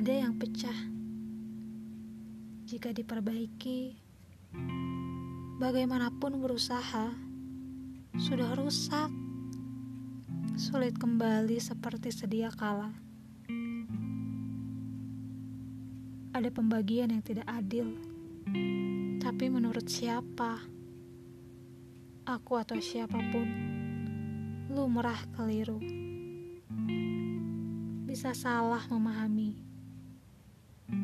ada yang pecah. Jika diperbaiki, bagaimanapun berusaha, sudah rusak. Sulit kembali seperti sedia kala. Ada pembagian yang tidak adil. Tapi menurut siapa? Aku atau siapa pun, lumrah keliru. Bisa salah memahami.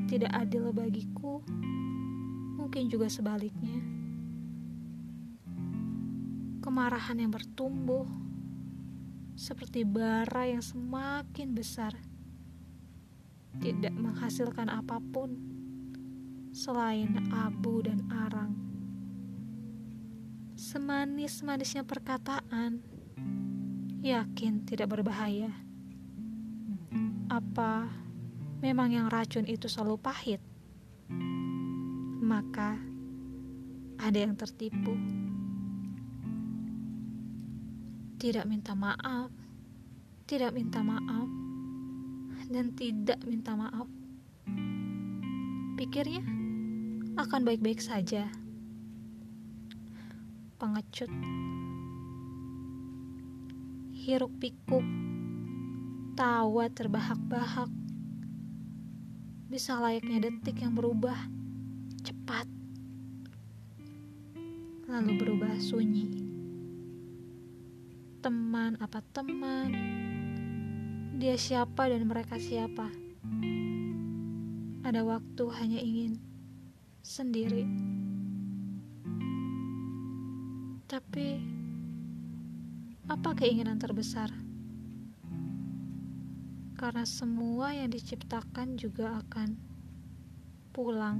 Tidak adil bagiku, mungkin juga sebaliknya. Kemarahan yang bertumbuh seperti bara yang semakin besar, tidak menghasilkan apa pun selain abu dan arang. Semanis-manisnya perkataan, yakin tidak berbahaya. Apa memang yang racun itu selalu pahit? Maka ada yang tertipu. Tidak minta maaf, tidak minta maaf, dan tidak minta maaf. Pikirnya akan baik-baik saja. Pengecut, hiruk pikuk, tawa terbahak-bahak, bisa layaknya detik yang berubah cepat, lalu berubah sunyi teman apa teman, dia siapa dan mereka siapa. Ada waktu hanya ingin sendiri. Tapi apa keinginan terbesar? Karena semua yang diciptakan juga akan pulang.